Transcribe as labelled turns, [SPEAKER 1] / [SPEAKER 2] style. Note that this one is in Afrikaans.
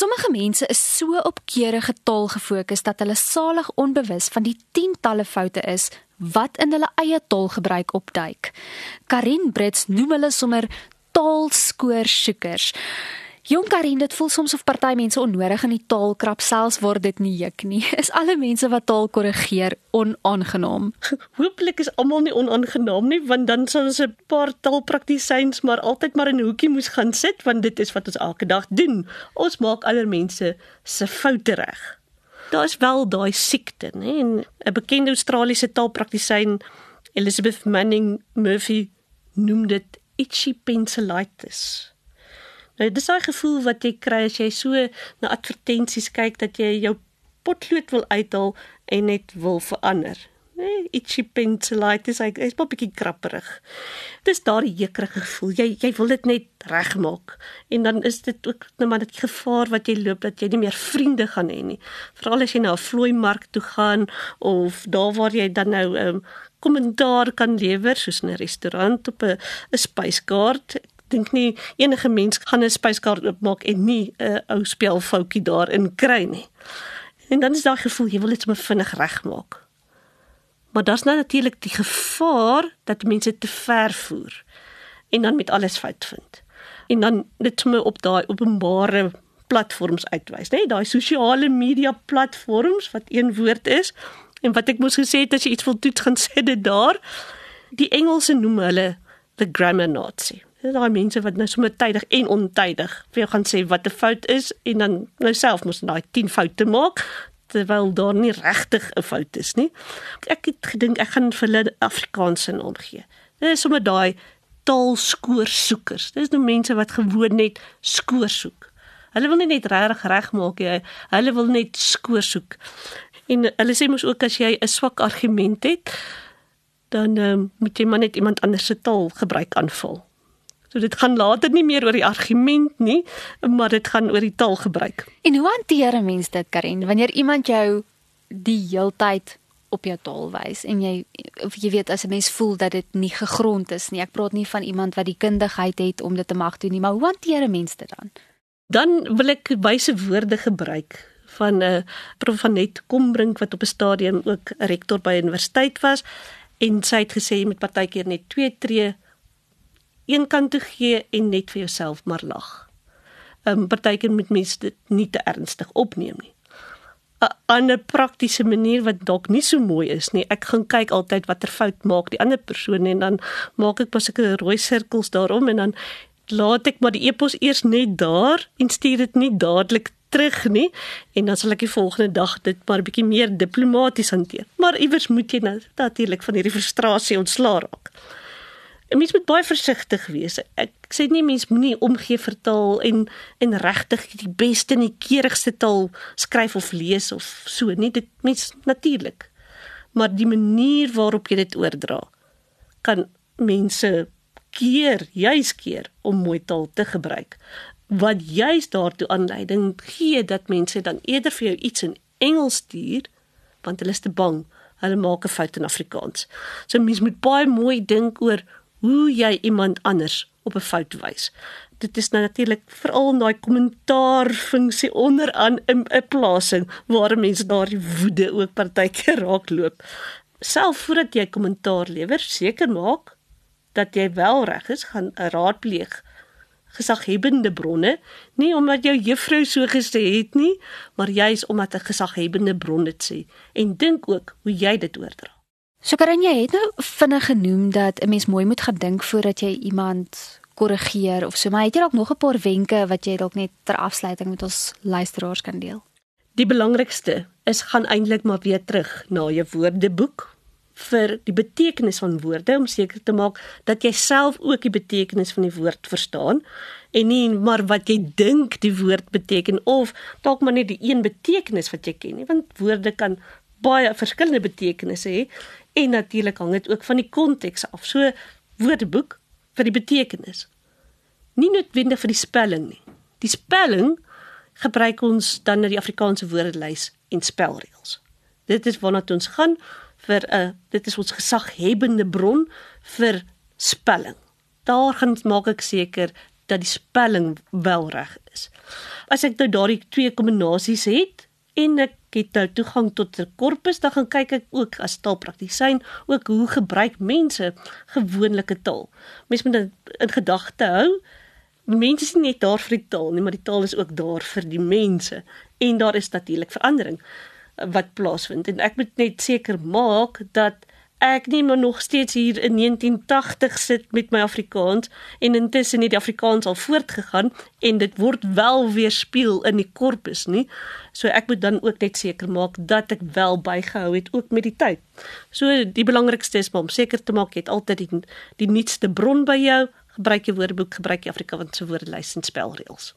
[SPEAKER 1] Sommige mense is so op keurige taal gefokus dat hulle salig onbewus van die tientalle foute is wat in hulle eie taalgebruik opduik. Karin Brits noem hulle sommer taalskoorsoekers. Jong Karin, dit voel soms of party mense onnodig in die taal krap selfs word dit nie juk nie. Is alle mense wat taal korrigeer onaangenaam?
[SPEAKER 2] Hooplik is almal nie onaangenaam nie, want dan sal ons 'n paar taalpraktisyns maar altyd maar in 'n hoekie moes gaan sit want dit is wat ons elke dag doen. Ons maak ander mense se foute reg. Daar's wel daai siekte, nê? 'n Bekende Australiese taalpraktisyn, Elizabeth Manning Murphy, noem dit itchy pencilitis. Nou dis daai gevoel wat jy kry as jy so na advertensies kyk dat jy jou potlood wil uithaal en net wil verander. Nee, itchy pencilitis, hy is 'n bietjie krapperig. Dis daardie jekerige gevoel. Jy jy wil dit net regmaak. En dan is dit ook net maar dit gevaar wat jy loop dat jy nie meer vriende gaan hê nie. Veral as jy na 'n vlooi mark toe gaan of daar waar jy dan nou 'n um, ehm, kommentaar kan lewer soos 'n restaurant op 'n 'n spyskaart dink nie enige mens gaan 'n spyskaart oopmaak en nie 'n ou spelfoutjie daarin kry nie. En dan is daar gevoel jy wil dit sommer vinnig regmaak. Maar daar's nou natuurlik die gevaar dat mense te ver voer en dan met alles fout vind. En dan dit sommer op daai openbare platforms uitwys, nê? Nee, daai sosiale media platforms wat een woord is en wat ek moes gesê het as jy iets wil toets gaan sê dit daar. Die Engelse noem hulle the grammar nazi. Dis daai mense wat nou sommer tydig en ontydig vir jou gaan sê wat 'n fout is en dan nou self moet daai 10 foute maak terwyl daar nie regtig 'n fout is nie. Ek het gedink ek gaan vir hulle Afrikaans in omgee. Dit is sommer daai taalskoorsoekers. Dis nou mense wat gewoon net skoor soek. Hulle wil nie net regtig regmaak nie. Hulle wil net skoor soek. En hulle sê mos ook as jy 'n swak argument het, dan um, moet jy maar net iemand anders se taal gebruik aanvul. So dit gaan later nie meer oor die argument nie, maar dit gaan oor die taalgebruik.
[SPEAKER 1] En hoe hanteer 'n mens dit, Karen, wanneer iemand jou die heeltyd op jou taal wys en jy of jy weet as 'n mens voel dat dit nie gegrond is nie. Ek praat nie van iemand wat die kundigheid het om dit te mag doen nie, maar hoe hanteer 'n mens dit dan?
[SPEAKER 2] Dan wil ek wyse woorde gebruik van 'n uh, prof van net Kombrink wat op 'n stadium ook 'n rektor by universiteit was en sy het gesê jy moet partykeer net twee tree een kant toe gee en net vir jouself maar lag. Ehm um, partykeer moet mense dit nie te ernstig opneem nie. 'n ander praktiese manier wat dalk nie so mooi is nie. Ek gaan kyk altyd watter fout maak die ander persoon en dan maak ek ek 'n rooi sirkels daarom en dan laat ek maar die epos eers net daar en stuur dit nie dadelik terug nie en dan sal ek die volgende dag dit maar 'n bietjie meer diplomaties hanteer. Maar iewers moet jy nou natuurlik van hierdie frustrasie ontslaa raak. 'n mens moet baie versigtig wees. Ek, ek sê nie mens moenie omgee vir taal en en regtig die beste en die keurigste taal skryf of lees of so nie. Dit mens natuurlik. Maar die manier waarop jy dit oordra kan mense keer, juis keer om mooi taal te gebruik. Wat juis daartoe aanleiding gee dat mense dan eerder vir jou iets in Engels stuur want hulle is te bang hulle maak 'n fout in Afrikaans. So mense moet baie mooi dink oor hoe jy iemand anders op 'n fout wys. Dit is nou natuurlik veral daai kommentaar funksie onderaan 'n plasing waar mense daardie woede ook partykeer raakloop. Self voordat jy kommentaar lewer, seker maak dat jy wel reg is, gaan raadpleeg gesaghebende bronne, nie omdat jou juffrou so gesê het nie, maar juis omdat 'n gesaghebende bron dit sê en dink ook hoe jy dit oordra.
[SPEAKER 1] So Karin, jy het nou vinnig genoem dat 'n mens mooi moet gaan dink voordat jy iemand korrigeer of so, maar het jy dalk nog 'n paar wenke wat jy dalk net ter afsluiting met ons luisteraars kan deel?
[SPEAKER 2] Die belangrikste is gaan eintlik maar weer terug na jou woordeboek vir die betekenis van woorde om seker te maak dat jy self ook die betekenis van die woord verstaan en nie maar wat jy dink die woord beteken of dalk maar net die een betekenis wat jy ken nie want woorde kan baie verskillende betekenisse hê en natuurlik hang dit ook van die konteks af. So woordeboek vir die betekenis. Nie noodwendig vir die spelling nie. Die spelling gebruik ons dan na die Afrikaanse woordelys en spelreëls. Dit is waarna ons gaan vir 'n uh, dit is ons gesaghebende bron vir spelling. Daar gaan maak ek seker dat die spelling wel reg is. as ek nou daardie twee kombinasies het en ek het nou toegang tot 'n korpus, dan gaan kyk ek ook as taalpraktisyn ook hoe gebruik mense gewone taal. Mense moet in, in gedagte hou mense is nie net daar vir die taal nie, maar die taal is ook daar vir die mense. En daar is natuurlik verandering wat plaasvind. En ek moet net seker maak dat ek nie maar nog steeds hier in 1980 sit met my Afrikaans en intussen het die Afrikaans al voortgegaan en dit word wel weer speel in die korpus nie. So ek moet dan ook net seker maak dat ek wel bygehou het ook met die tyd. So die belangrikste is om seker te maak jy het altyd die die nuutste bron by jou, gebruik jou woordeboek, gebruik die Afrikaanse woordelys en spelreëls.